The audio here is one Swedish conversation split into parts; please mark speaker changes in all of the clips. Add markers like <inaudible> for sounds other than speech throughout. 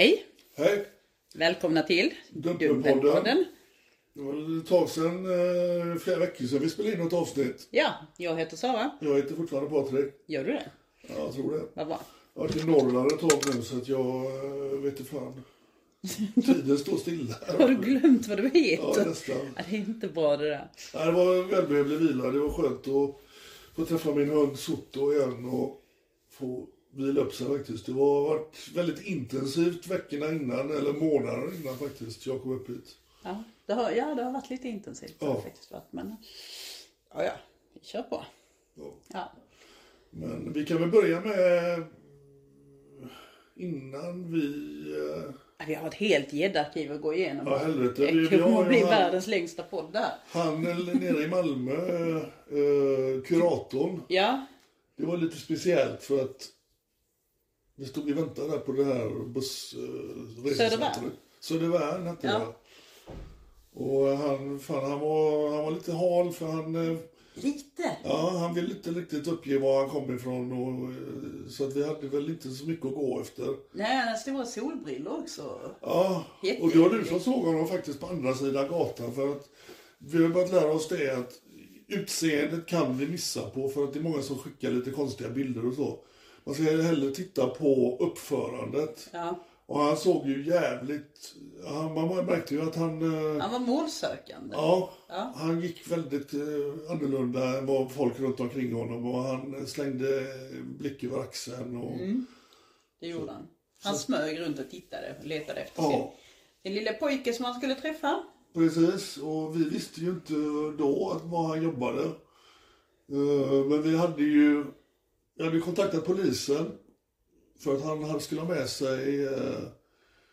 Speaker 1: Hej!
Speaker 2: Hej!
Speaker 1: Välkomna till
Speaker 2: Dumpenpodden. Det var ett tag sedan, eh, flera veckor sedan vi spelade in något avsnitt.
Speaker 1: Ja, jag heter Sara.
Speaker 2: Jag heter fortfarande Patrik.
Speaker 1: Gör du det?
Speaker 2: Ja, jag tror det.
Speaker 1: Vad bra.
Speaker 2: Jag har varit i Norrland ett tag nu så att jag eh, vet inte fan. Tiden står stilla. <laughs>
Speaker 1: Har du glömt vad du heter?
Speaker 2: Ja, nästan.
Speaker 1: Ja, det är inte bra det där.
Speaker 2: Nej, det var en välbehövlig vila. Det var skönt att få träffa min hund Soto igen och få vila upp sig faktiskt. Det har varit väldigt intensivt veckorna innan, eller månader innan faktiskt, jag kom upp hit.
Speaker 1: Ja, det har, ja, det har varit lite intensivt.
Speaker 2: Ja.
Speaker 1: faktiskt varit, men ja, ja, vi kör på.
Speaker 2: Ja.
Speaker 1: Ja.
Speaker 2: Men vi kan väl börja med innan vi... eh,
Speaker 1: Vi har ett helt gäddarkiv att gå igenom.
Speaker 2: Ja, helvete.
Speaker 1: Det kommer att bli
Speaker 2: han-
Speaker 1: världens längsta podd där.
Speaker 2: Han nere i Malmö, eh, kuratorn.
Speaker 1: Ja,
Speaker 2: Det var lite speciellt för att vi stod och väntade där på det här buss... Eh,
Speaker 1: Södervärn?
Speaker 2: Södervärn hette
Speaker 1: Ja.
Speaker 2: det. Och han, fan, han, var, han var lite hal för han... eh,
Speaker 1: lite.
Speaker 2: Ja, han ville inte riktigt uppge var han kom ifrån. Och, eh, så att vi hade väl inte så mycket att gå efter.
Speaker 1: Nej, han har stora solbrillor också.
Speaker 2: Ja,
Speaker 1: Jätte-
Speaker 2: och det var du som såg honom faktiskt på andra sidan gatan. För att vi har börjat lära oss det att utseendet kan vi missa på för att det är många som skickar lite konstiga bilder och så. Man ska hellre titta på uppförandet.
Speaker 1: Ja,
Speaker 2: Och han såg ju jävligt... Han, man märkte ju att han... eh,
Speaker 1: han var målsökande.
Speaker 2: Ja,
Speaker 1: Ja.
Speaker 2: han gick väldigt eh, annorlunda än vad folk runt omkring honom och han slängde blick över axeln. Och,
Speaker 1: Mm. Det gjorde han. Han smög runt och tittade och letade efter
Speaker 2: Ja.
Speaker 1: sin, sin lille pojke som han skulle träffa.
Speaker 2: Precis, och vi visste ju inte då att var han jobbade. Eh, Men vi hade ju, jag hade kontaktat polisen för att han hade- skulle ha med sig, eh,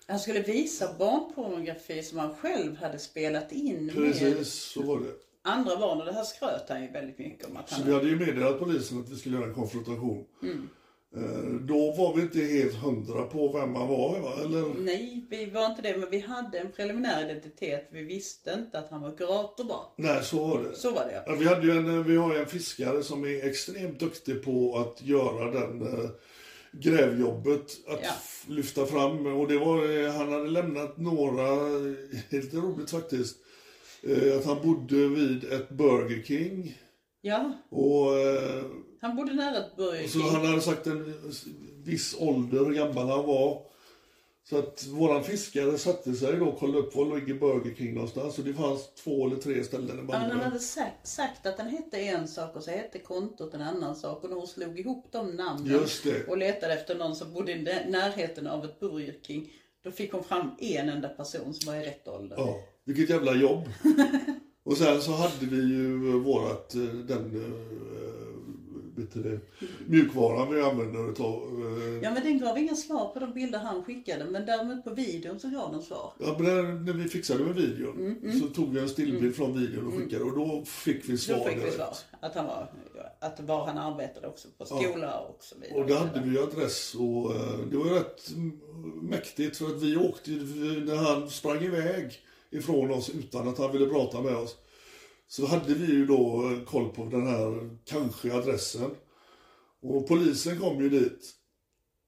Speaker 1: Han skulle visa barnpornografi som han själv hade spelat in med
Speaker 2: precis så var det.
Speaker 1: andra barn. Och det här skröt han ju väldigt mycket om. Att
Speaker 2: Så
Speaker 1: han,
Speaker 2: vi hade ju meddelat polisen att vi skulle göra en konfrontation.
Speaker 1: Mm.
Speaker 2: Eh, Då var vi inte helt hundra på vem han var, va? eller?
Speaker 1: Nej, vi var inte det. Men vi hade en preliminär identitet. Vi visste inte att han var kurator bara.
Speaker 2: Nej, så var det.
Speaker 1: Så var det
Speaker 2: Ja, vi, hade ju en, vi har ju en fiskare som är extremt duktig på att göra den eh, grävjobbet. Att
Speaker 1: Ja.
Speaker 2: lyfta fram. Och det var, eh, han hade lämnat några, eh, lite roligt faktiskt, eh, att han bodde vid ett Burger King.
Speaker 1: Ja,
Speaker 2: Och, eh,
Speaker 1: han bodde nära ett Burger
Speaker 2: och så
Speaker 1: King.
Speaker 2: han hade sagt en viss ålder, hur gammal han var. Så att våran fiskare satte sig då och kollade upp var ligger Burger King någonstans. Och det fanns två eller tre ställen i
Speaker 1: Ja, men han
Speaker 2: Malmö.
Speaker 1: hade sagt, sagt att den hette en sak och så hette kontot en annan sak. Och hon slog ihop de namnen och letade efter någon som bodde i nä- närheten av ett Burger King. Då fick hon fram en enda person som var i rätt ålder.
Speaker 2: Ja, vilket jävla jobb. <laughs> och sen så hade vi ju vårat, eh, den du det, mjukvaran vi använder utav. eh,
Speaker 1: Ja men den gav inga svar på de bilder han skickade. Men däremot på videon så gav den svar.
Speaker 2: Ja, men när, när vi fixade med videon så tog vi en stillbild från videon och skickade och då fick vi svar
Speaker 1: Då fick vi svar. Att han var, att var han arbetade också på skola och så vidare.
Speaker 2: Och där hade vi ju adress och eh, det var ju rätt mm, mäktigt för att vi åkte när han sprang iväg ifrån oss utan att han ville prata med oss. Så hade vi ju då koll på den här kanske adressen. Och polisen kom ju dit.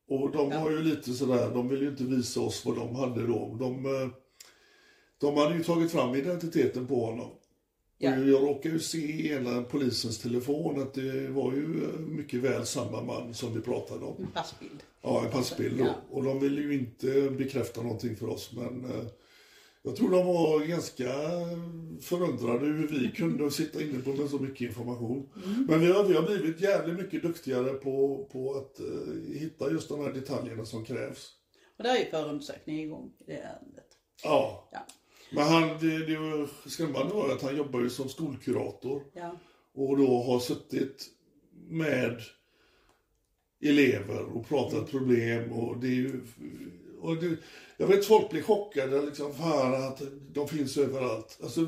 Speaker 2: Och de var ju lite sådär, de ville ju inte visa oss vad de hade då. De, eh, de hade ju tagit fram identiteten på honom.
Speaker 1: Ja.
Speaker 2: Och jag råkade ju se i hela polisens telefon att det var ju eh, mycket väl samma man som vi pratade om.
Speaker 1: En passbild.
Speaker 2: Ja, en passbild.
Speaker 1: Ja.
Speaker 2: Och de ville ju inte bekräfta någonting för oss men eh, jag tror de var ganska förundrade hur vi kunde sitta inne på med så mycket information. Men vi har, vi har blivit jävligt mycket duktigare på, på att eh, hitta just de här detaljerna som krävs.
Speaker 1: Och där är ju förundersökning igång i det ärendet.
Speaker 2: Ja.
Speaker 1: Ja.
Speaker 2: Men han, det, det skrämmande var att han jobbar ju som skolkurator.
Speaker 1: Ja.
Speaker 2: och då har suttit med elever och pratat problem och det är ju... Och det, jag vet folk blir chockade liksom, fan att de finns överallt. Alltså,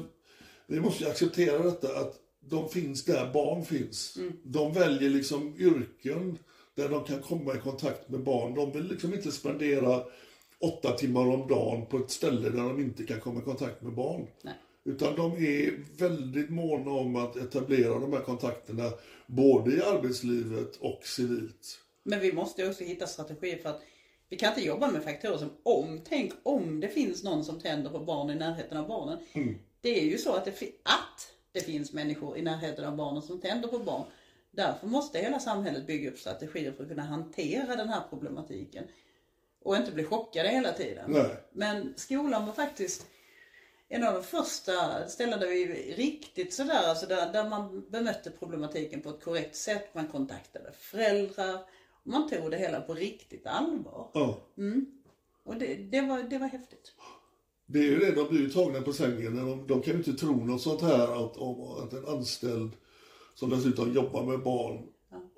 Speaker 2: vi måste ju acceptera detta att de finns där barn finns. De väljer liksom yrken där de kan komma i kontakt med barn. De vill liksom inte spendera åtta timmar om dagen på ett ställe där de inte kan komma i kontakt med barn.
Speaker 1: Nej.
Speaker 2: Utan de är väldigt måna om att etablera de här kontakterna både i arbetslivet och civilt.
Speaker 1: Men vi måste också hitta strategier för att vi kan inte jobba med faktorer som om, tänk om det finns någon som tänder på barn i närheten av barnen. Det är ju så att det, att det finns människor i närheten av barnen som tänder på barn. Därför måste hela samhället bygga upp strategier för att kunna hantera den här problematiken. Och inte bli chockade hela tiden.
Speaker 2: Nej.
Speaker 1: Men skolan var faktiskt en av de första ställen där vi riktigt sådär, alltså där, där man bemötte problematiken på ett korrekt sätt. Man kontaktade föräldrar man tog det hela på riktigt allvar.
Speaker 2: Ja.
Speaker 1: Och det, det, var, det var häftigt.
Speaker 2: Det är ju det, de blir ju tagna på sängen. De, de kan ju inte tro något sånt här att, om, att en anställd som dessutom jobbar med barn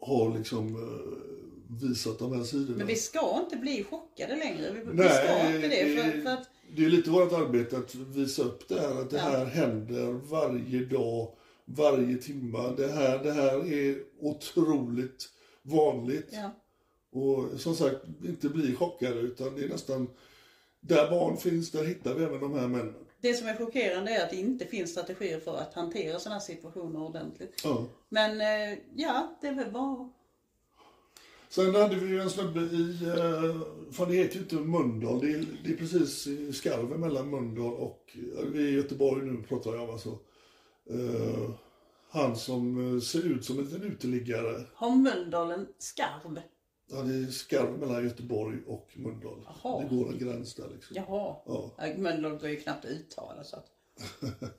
Speaker 2: har liksom eh, visat de här sidorna.
Speaker 1: Men vi ska inte bli chockade längre. Vi, vi
Speaker 2: Nej,
Speaker 1: ska inte det. För, för att,
Speaker 2: det är lite vårt arbete att visa upp det här, att det här händer varje dag, varje timma. Det här, det här är otroligt vanligt.
Speaker 1: ja.
Speaker 2: Och som sagt, inte bli chockade utan det är nästan, där barn finns, där hittar vi även de här männen.
Speaker 1: Det som är chockerande är att det inte finns strategier för att hantera sådana här situationer ordentligt.
Speaker 2: Ja.
Speaker 1: Men eh, ja, det var bara...
Speaker 2: Sen hade vi ju en snubbe i, eh, fan det heter ju inte Mölndal, det är, det är precis i skarven mellan Mölndal och, ja, vi är i Göteborg nu pratar jag om alltså. Eh, han som eh, ser ut som en uteliggare.
Speaker 1: Har Mölndal en skarv?
Speaker 2: Ja, det är skarven mellan Göteborg och Mölndal.
Speaker 1: Jaha.
Speaker 2: Det går en gräns där liksom.
Speaker 1: Jaha.
Speaker 2: Ja.
Speaker 1: Mölndal går ju knappt att uttala så att... <laughs>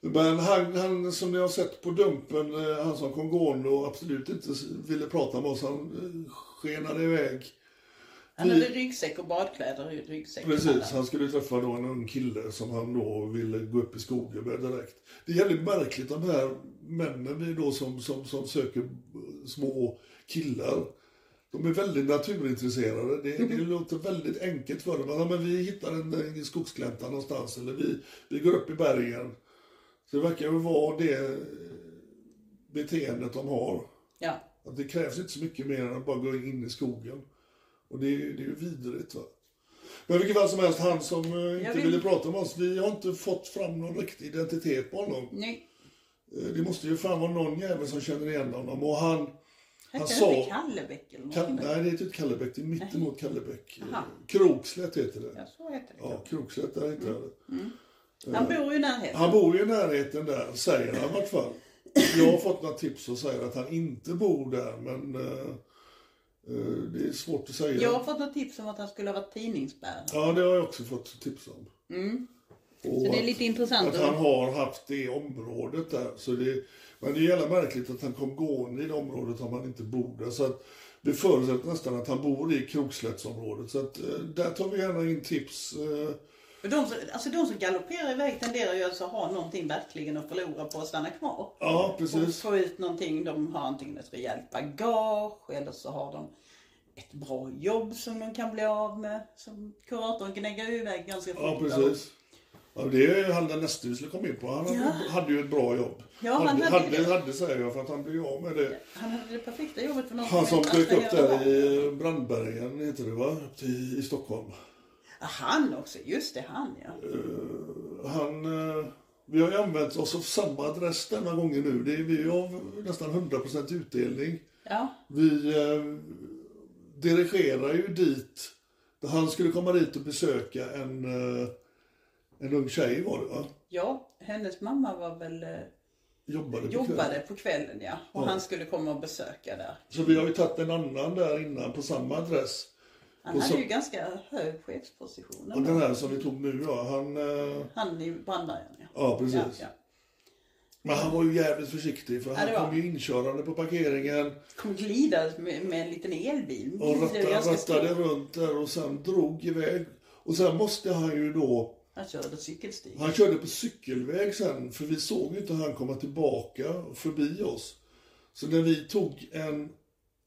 Speaker 2: Men han, han som ni har sett på Dumpen, eh, han som kom gående och absolut inte ville prata med oss, han eh, skenade iväg.
Speaker 1: Han hade ryggsäck och badkläder i ryggsäcken.
Speaker 2: Precis, han skulle träffa då en ung kille som han då ville gå upp i skogen med direkt. Det är jävligt märkligt de här männen då som, som, som söker små killar. De är väldigt naturintresserade. Det, det låter väldigt enkelt för dem. Ja, men vi hittar en, en skogsglänta någonstans eller vi, vi går upp i bergen. Så det verkar ju vara det beteendet de har.
Speaker 1: Ja.
Speaker 2: Att det krävs inte så mycket mer än att bara gå in i skogen. Och det är, det är ju vidrigt va. Men vilket fall som helst, han som eh, inte
Speaker 1: vill-
Speaker 2: ville prata med oss, vi har inte fått fram någon riktig identitet på honom.
Speaker 1: Nej.
Speaker 2: Eh, Det måste ju fan vara någon jävel som känner igen honom. Och han, han
Speaker 1: Hette
Speaker 2: sa...
Speaker 1: det inte Kallebäck eller något? Där?
Speaker 2: nej, det heter inte Kallebäck, det är mittemot Kallebäck. Eh,
Speaker 1: Aha.
Speaker 2: Krokslätt heter det.
Speaker 1: Ja, så heter det.
Speaker 2: Ja, Krokslätt, där heter det.
Speaker 1: Han bor ju i närheten.
Speaker 2: Han bor ju i närheten där, säger han i vart fall. Jag har fått några tips och säger att han inte bor där, men eh, det är svårt att säga.
Speaker 1: Jag har fått något tips om att han skulle ha varit tidningsbärare.
Speaker 2: Ja, det har jag också fått tips om.
Speaker 1: Mm. Så det är lite intressant
Speaker 2: Att
Speaker 1: att-
Speaker 2: han har haft det området där. Så det, men det är jävla märkligt att han kom gående i det området om han inte bor där. Så att vi förutsätter nästan att han bor i Krokslättsområdet. Så att eh, där tar vi gärna in tips. eh,
Speaker 1: de, som, alltså de som galopperar iväg tenderar ju alltså att ha någonting verkligen att förlora på att stanna kvar.
Speaker 2: Ja,
Speaker 1: Och
Speaker 2: precis.
Speaker 1: få ut någonting. De har antingen ett rejält bagage eller så har de ett bra jobb som de kan bli av med. Som kuratorn gnäggar ju iväg ganska fort.
Speaker 2: Ja, precis. Ja, det är han den nästa vi skulle komma in på. Han hade,
Speaker 1: Ja.
Speaker 2: hade ju ett bra jobb.
Speaker 1: Ja, han
Speaker 2: hade,
Speaker 1: hade
Speaker 2: hade,
Speaker 1: det.
Speaker 2: hade, säger jag, för att han blev av med det.
Speaker 1: Han hade det perfekta jobbet för någon
Speaker 2: Han som dök upp där i Brandbergen, heter det va? Till, I Stockholm.
Speaker 1: Han också, just det, han ja.
Speaker 2: Han, eh, vi har ju använt oss av samma adress denna gången nu. Det är, vi har nästan 100% utdelning.
Speaker 1: Ja,
Speaker 2: Vi eh, dirigerar ju dit. Han skulle komma dit och besöka en, en ung tjej var det va?
Speaker 1: ja hennes mamma var väl,
Speaker 2: Jobbade på
Speaker 1: jobbade
Speaker 2: kvällen.
Speaker 1: på kvällen ja. Och
Speaker 2: Ja.
Speaker 1: han skulle komma och besöka där.
Speaker 2: Så vi har ju tagit en annan där innan på samma adress.
Speaker 1: Han
Speaker 2: Och
Speaker 1: hade
Speaker 2: så-
Speaker 1: ju ganska hög chefsposition.
Speaker 2: Och den här som vi tog nu ja, han... eh,
Speaker 1: Han i brandbergen ja.
Speaker 2: Ja, precis.
Speaker 1: Ja, ja.
Speaker 2: Men han var ju jävligt försiktig för han kom ju inkörande på parkeringen
Speaker 1: Kom glida med, med en liten elbil.
Speaker 2: och rattade, rattade runt där och sen drog iväg. Och sen måste han ju då,
Speaker 1: Han körde cykelstig.
Speaker 2: han körde på cykelväg sen för vi såg ju inte han komma tillbaka förbi oss. Så när vi tog en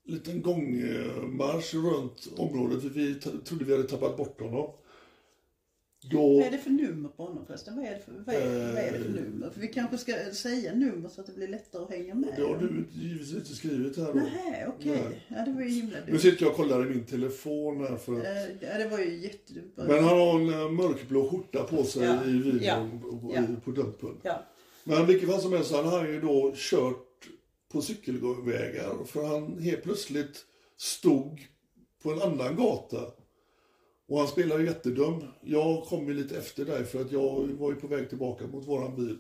Speaker 2: liten gångmarsch runt området, för vi trodde vi hade tappat bort honom. Då...
Speaker 1: Vad är det för nummer på honom förresten? Vad är det för, vad är, vad är det för nummer? För vi kanske ska säga nummer så att det blir lättare att hänga med.
Speaker 2: Det har du givetvis inte skrivit här då.
Speaker 1: Nej, okej.
Speaker 2: Nej.
Speaker 1: Ja, det var ju himla
Speaker 2: Nu
Speaker 1: dumt.
Speaker 2: sitter jag och kollar i min telefon här för att...
Speaker 1: Eh, Ja, det var ju jättedumt.
Speaker 2: Men han har en eh, mörkblå skjorta på sig
Speaker 1: Ja,
Speaker 2: i videon
Speaker 1: ja,
Speaker 2: på.
Speaker 1: Ja.
Speaker 2: Men vilket fall som helst, han har ju då kört på cykelvägar för han helt plötsligt stod på en annan gata. Och han spelar ju jättedum. Jag kom ju lite efter dig för att jag var ju på väg tillbaka mot våran bil.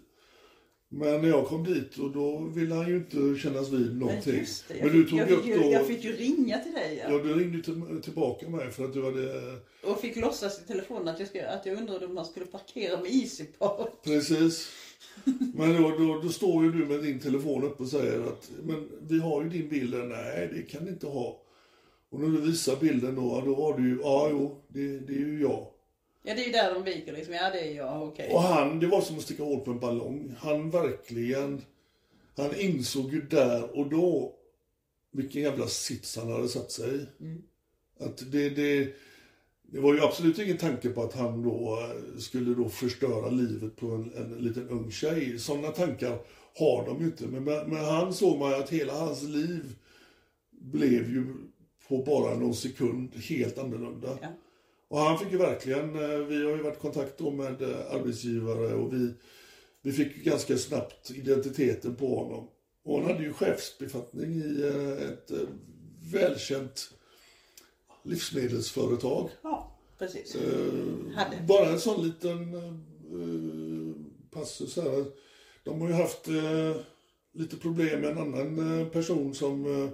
Speaker 2: Men när jag kom dit och då ville han ju inte kännas vid
Speaker 1: Men
Speaker 2: någonting.
Speaker 1: just det.
Speaker 2: Men du
Speaker 1: fick,
Speaker 2: tog
Speaker 1: jag,
Speaker 2: upp
Speaker 1: fick ju,
Speaker 2: då...
Speaker 1: jag fick ju ringa till dig ja.
Speaker 2: Ja, du ringde till, tillbaka mig för att du hade...
Speaker 1: Och fick låtsas i telefonen att jag, att jag undrade om man skulle parkera med Easypart.
Speaker 2: Precis. Men då, då, då står ju du med din telefon uppe och säger att men vi har ju din bild. Nej, det kan ni inte ha. Och när du visar bilden då, då var du ju, ja jo, det, det är ju jag.
Speaker 1: Ja, det är ju där de viker liksom. Ja, det är jag. Okej.
Speaker 2: Och han, det var som att sticka hål på en ballong. Han verkligen, han insåg ju där och då vilken jävla sits han hade satt sig i. Att det, det, det var ju absolut ingen tanke på att han då eh, skulle då förstöra livet på en, en liten ung tjej. Sådana tankar har de ju inte. Men, men men han såg man att hela hans liv blev ju på bara någon sekund helt annorlunda.
Speaker 1: Ja.
Speaker 2: Och han fick ju verkligen, eh, vi har ju varit i kontakt då med eh, arbetsgivare och vi, vi fick ganska snabbt identiteten på honom. Och han hade ju chefsbefattning i ett välkänt livsmedelsföretag.
Speaker 1: Ja, precis.
Speaker 2: Eh. Bara en sån liten eh, passus här. De har ju haft eh, lite problem med en annan eh, person som eh,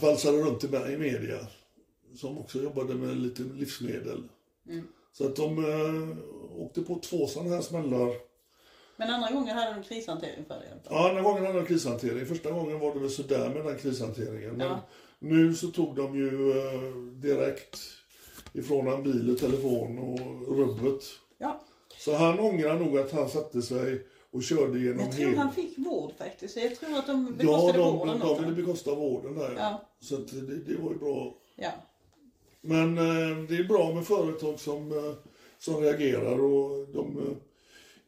Speaker 2: valsade runt i, media. Som också jobbade med lite livsmedel. Så att de eh, åkte på två sådana här smällar.
Speaker 1: Men andra gången hade de krishantering för det.
Speaker 2: Ja, den gången hade de krishantering. Första gången var det väl sådär med den krishanteringen. Men
Speaker 1: Ja.
Speaker 2: Nu så tog de ju eh, direkt ifrån han bil och telefon och rubbet.
Speaker 1: Ja.
Speaker 2: Så han ångrar nog att han satte sig och körde genom
Speaker 1: Jag tror
Speaker 2: hela...
Speaker 1: han fick vård faktiskt. Jag tror att de
Speaker 2: Ja,
Speaker 1: bekostade
Speaker 2: de,
Speaker 1: vården
Speaker 2: de,
Speaker 1: åt
Speaker 2: de ville bekosta vården där.
Speaker 1: Ja.
Speaker 2: Så det, det var ju bra.
Speaker 1: Ja.
Speaker 2: Men eh, det är bra med företag som, eh, som reagerar och de eh,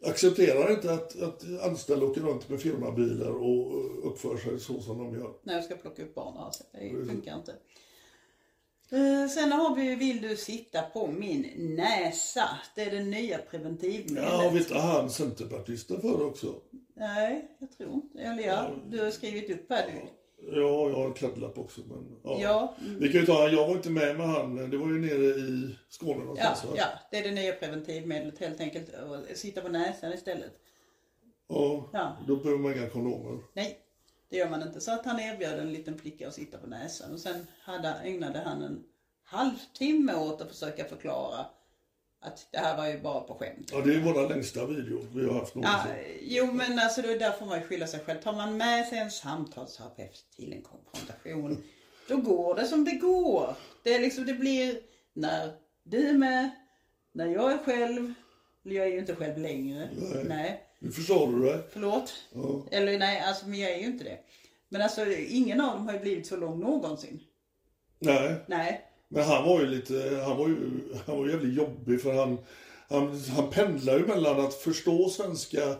Speaker 2: accepterar inte att, att anställda åker runt med firmabilar och uppför sig så som de gör.
Speaker 1: När jag ska plocka upp barnen. Alltså. Det funkar inte. Eh, Sen har vi Vill du sitta på min näsa? Det är det nya preventivmedlet.
Speaker 2: Ja, vet han centerpartisten för också.
Speaker 1: Nej, jag tror inte. Eller ja, du har skrivit upp här. Du.
Speaker 2: Ja, jag har en kladdlapp också. Men, ja.
Speaker 1: Ja.
Speaker 2: Vi kan ju ta, jag var inte med med han, det var ju nere i Skåne
Speaker 1: Ja,
Speaker 2: någonstans va?
Speaker 1: ja, det är det nya preventivmedlet helt enkelt. Att Sitta på näsan istället.
Speaker 2: Ja,
Speaker 1: Ja.
Speaker 2: Då behöver man inga kondomer.
Speaker 1: Nej, det gör man inte. Så att han erbjöd en liten flicka att sitta på näsan. Och sen hade, ägnade han en halvtimme åt att försöka förklara att det här var ju bara på skämt.
Speaker 2: Ja, det är våra längsta video vi har haft
Speaker 1: Ja,
Speaker 2: någonsin.
Speaker 1: jo men alltså då, där får man ju skylla sig själv. Tar man med sig en samtalsterapeut till en konfrontation, då går det som det går. Det, är liksom, det blir när du är med, när jag är själv, eller jag är ju inte själv längre.
Speaker 2: Nej.
Speaker 1: Nej
Speaker 2: Nu förstår du det.
Speaker 1: förlåt.
Speaker 2: Ja.
Speaker 1: Eller nej, alltså men jag är ju inte det. Men alltså ingen av dem har ju blivit så lång någonsin.
Speaker 2: Nej,
Speaker 1: Nej.
Speaker 2: Men han var ju lite, han var ju, han var jävligt jobbig för han, han, han pendlar ju mellan att förstå svenska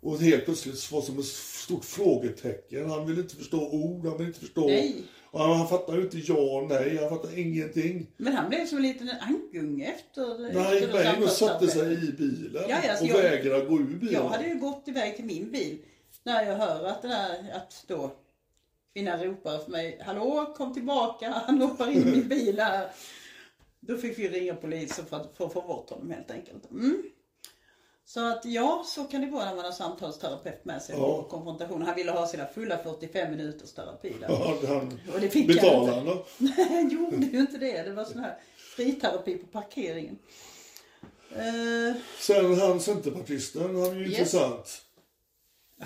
Speaker 2: och helt plötsligt vara som ett stort frågetecken. Han vill inte förstå ord, han vill inte förstå...
Speaker 1: Nej.
Speaker 2: Och han, han fattar ju inte ja och nej, han fattar ingenting.
Speaker 1: Men han blev som en liten ankunge efter...
Speaker 2: Nej,
Speaker 1: efter
Speaker 2: nej, och satte sig i bilen
Speaker 1: Ja, ja,
Speaker 2: och
Speaker 1: jag-
Speaker 2: vägrade gå ur bilen.
Speaker 1: Jag hade ju gått iväg till min bil när jag hör att, det där, att då kvinnan ropar för mig, hallå kom tillbaka, han hoppar in i min bil här. Då fick vi ringa polisen för att, för att få bort honom helt enkelt. Mm. Så att ja, så kan det vara när man har samtalsterapeut med sig
Speaker 2: Ja.
Speaker 1: på konfrontation. Han ville ha sina fulla 45 minuters terapi där.
Speaker 2: Ja, han,
Speaker 1: Och det fick
Speaker 2: betalar
Speaker 1: jag
Speaker 2: han då? <laughs>
Speaker 1: Nej, han gjorde ju inte det. Det var sån här friterapi på parkeringen. Eh,
Speaker 2: Sen han centerpartisten, han är ju
Speaker 1: Yes.
Speaker 2: intressant.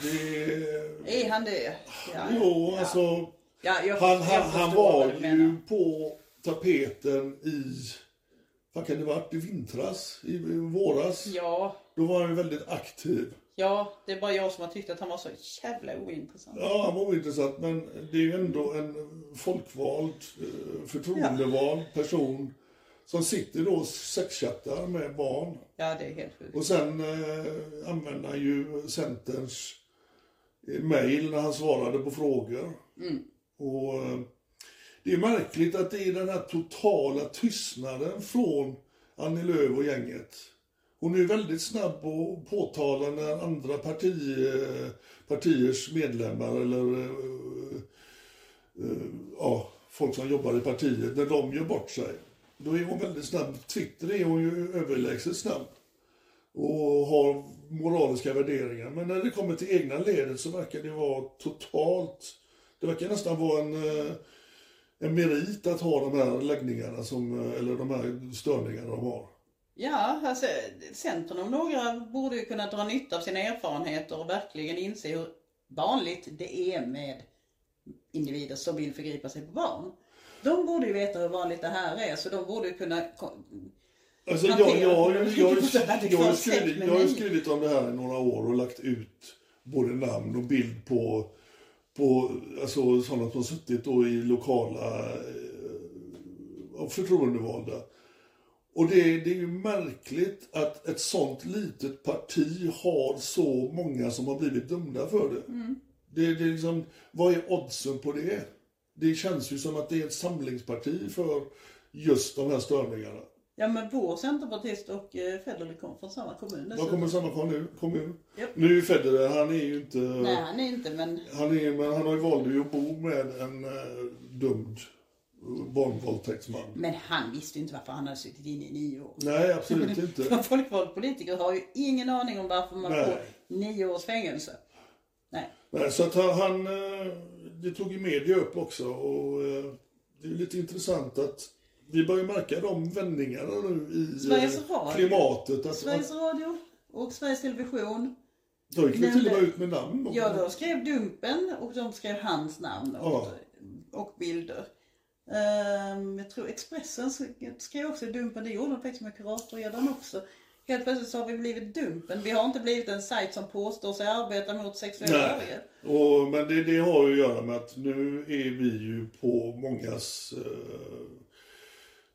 Speaker 2: Det,
Speaker 1: är han det? Ja,
Speaker 2: jo,
Speaker 1: ja.
Speaker 2: alltså.
Speaker 1: Ja, jag,
Speaker 2: Han,
Speaker 1: jag
Speaker 2: han, var ju på tapeten i, vad kan det varit, i vintras, i, i våras.
Speaker 1: Ja,
Speaker 2: Då var han ju väldigt aktiv.
Speaker 1: ja, det är bara jag som har tyckt att han var så jävla ointressant.
Speaker 2: Ja, han var ointressant, men det är ju ändå en folkvald, eh, förtroendevald person som sitter då och sexchattar med barn.
Speaker 1: Ja, det är helt sjukt.
Speaker 2: Och sen eh, använder han ju Centerns mail när han svarade på frågor. Och eh, det är märkligt att det är den här totala tystnaden från Annie Lööf och gänget. Hon är väldigt snabb att påtala när andra parti, eh, partiers medlemmar eller eh, ja, folk som jobbar i partiet, när de gör bort sig. Då är hon väldigt snabb. Twitter är hon ju överlägset snabb och har moraliska värderingar. Men när det kommer till egna ledet så verkar det vara totalt... Det verkar nästan vara en, eh, en merit att ha de här läggningarna, som, eh, eller de här störningarna de har.
Speaker 1: Ja, alltså Centern om några borde ju kunna dra nytta av sina erfarenheter och verkligen inse hur vanligt det är med individer som vill förgripa sig på barn. De borde ju veta hur vanligt det här är, så de borde ju kunna
Speaker 2: Alltså, jag, jag, jag, jag, har skrivit, jag har skrivit om det här i några år och lagt ut både namn och bild på, på alltså, sådana som suttit då i lokala eh, förtroendevalda. Och det, det är ju märkligt att ett sånt litet parti har så många som har blivit dömda för det. Det, det är liksom, vad är oddsen på det? Det känns ju som att det är ett samlingsparti för just de här störningarna.
Speaker 1: Ja men vår centerpartist och eh, Federley kom från samma kommun dessutom.
Speaker 2: kommer samma kommun? kommun?
Speaker 1: Japp.
Speaker 2: Nu är ju Federer, han är ju inte...
Speaker 1: Nej han är inte men
Speaker 2: Han, är, men han har ju ju att bo med en uh, dömd barnvåldtäktsman.
Speaker 1: Men han visste ju inte varför han hade suttit inne i nio år.
Speaker 2: Nej, absolut <laughs> inte.
Speaker 1: Folkvald politiker har ju ingen aning om varför man
Speaker 2: Nej.
Speaker 1: får nio års fängelse. Nej.
Speaker 2: Nej, så att han, han, eh, det tog ju media upp också och eh, det är lite intressant att vi börjar märka de vändningarna nu i eh,
Speaker 1: Sveriges Radio.
Speaker 2: klimatet. Att,
Speaker 1: Sveriges
Speaker 2: att,
Speaker 1: Radio och Sveriges Television.
Speaker 2: då gick vi till och med ut med namn.
Speaker 1: Ja, då skrev Dumpen och de skrev hans namn och,
Speaker 2: Ja.
Speaker 1: och bilder. Ehm, jag tror Expressen skrev också Dumpen, det gjorde de faktiskt med Kuratorgäddan också. Helt plötsligt så har vi blivit Dumpen. Vi har inte blivit en sajt som påstår sig arbeta mot sexuella
Speaker 2: Nej.
Speaker 1: övergrepp.
Speaker 2: Men det, det har ju att göra med att nu är vi ju på mångas eh,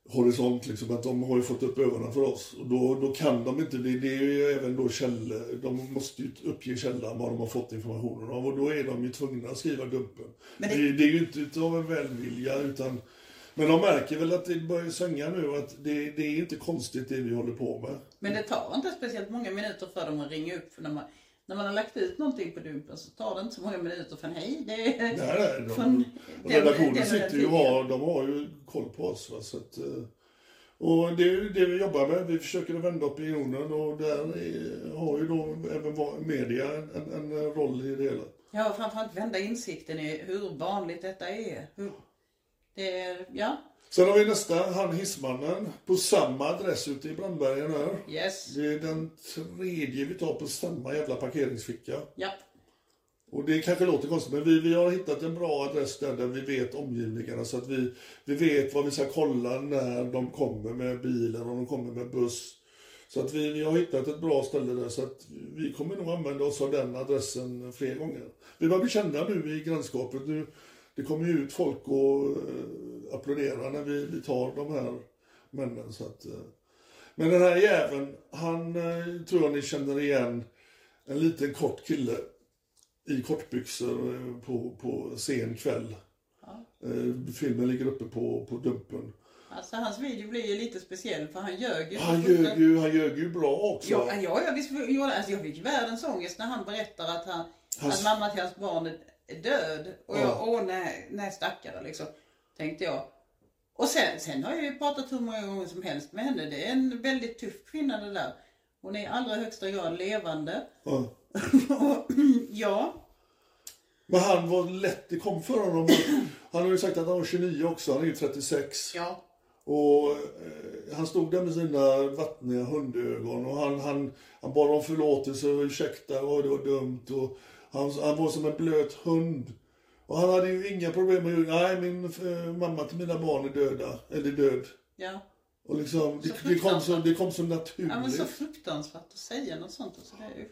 Speaker 2: horisont. Liksom, att de har ju fått upp ögonen för oss. Och då, då kan de inte, det, det är ju även då källor, de måste ju uppge källan var de har fått informationen av. Och då är de ju tvungna att skriva Dumpen. Det...
Speaker 1: det-
Speaker 2: Det, är ju inte utav en välvilja utan men de märker väl att det börjar svänga nu att det, det är inte konstigt det vi håller på med.
Speaker 1: Men det tar inte speciellt många minuter för dem att ringa upp. För när, man, när man har lagt ut någonting på Dumpen så tar det inte så många minuter för hej, det är...
Speaker 2: Nej, nej, de,
Speaker 1: Från den-
Speaker 2: redaktionen
Speaker 1: den
Speaker 2: sitter ju och har, de har ju koll på oss. Va, så att, eh, och det är ju det vi jobbar med. Vi försöker vända opinionen och där är, har ju då även media en, en, roll i det hela.
Speaker 1: Ja, framförallt vända insikten i hur vanligt detta är. Hur, det är, ja,
Speaker 2: Sen har vi nästa, han hissmannen, på samma adress ute i Brandbergen här.
Speaker 1: yes,
Speaker 2: Det är den tredje vi tar på samma jävla parkeringsficka.
Speaker 1: ja.
Speaker 2: Och det kanske låter konstigt, men vi, vi har hittat en bra adress där, där vi vet omgivningarna så att vi, vi vet vad vi ska kolla när de kommer med bilen och de kommer med buss. Så att vi, vi har hittat ett bra ställe där så att vi kommer nog använda oss av den adressen fler gånger. Vi börjar bli kända nu i grannskapet. Nu, det kommer ju ut folk och uh, applåderar när vi, vi tar de här männen. Så att, eh. Men den här jäveln, han eh, tror jag ni känner igen. En liten kort kille i kortbyxor eh, på, på sen kväll. Eh, Filmen ligger uppe på, på Dumpen.
Speaker 1: Alltså hans video blir ju lite speciell för han ljög ju.
Speaker 2: Han ljög ju, han ljög ju bra också.
Speaker 1: Ja, ja, ja visst gjorde alltså jag fick världens ångest när han berättar att, han,
Speaker 2: Hans-
Speaker 1: att mamma till hans barn död. Och
Speaker 2: Ja.
Speaker 1: jag, åh nej, nej stackare liksom. Tänkte jag. Och sen, sen har jag ju pratat hur många gånger som helst med henne. Det är en väldigt tuff kvinna det där. Hon är i allra högsta grad levande.
Speaker 2: Ja.
Speaker 1: Och, <laughs> ja,
Speaker 2: Men han var lätt, det kom för honom. Han har ju sagt att han var 29 också, han är ju 36.
Speaker 1: ja.
Speaker 2: Och eh, han stod där med sina vattniga hundögon och han, han, han bad om förlåtelse och ursäkta, och det var dumt. Och han, han var som en blöt hund. Och han hade ju inga problem med nej min eh, mamma till mina barn är döda, eller död.
Speaker 1: Ja.
Speaker 2: Och liksom, det, det, kom
Speaker 1: fruktansvärt.
Speaker 2: det kom så naturligt.
Speaker 1: ja, men så fruktansvärt att säga något sånt. Alltså, det är ju...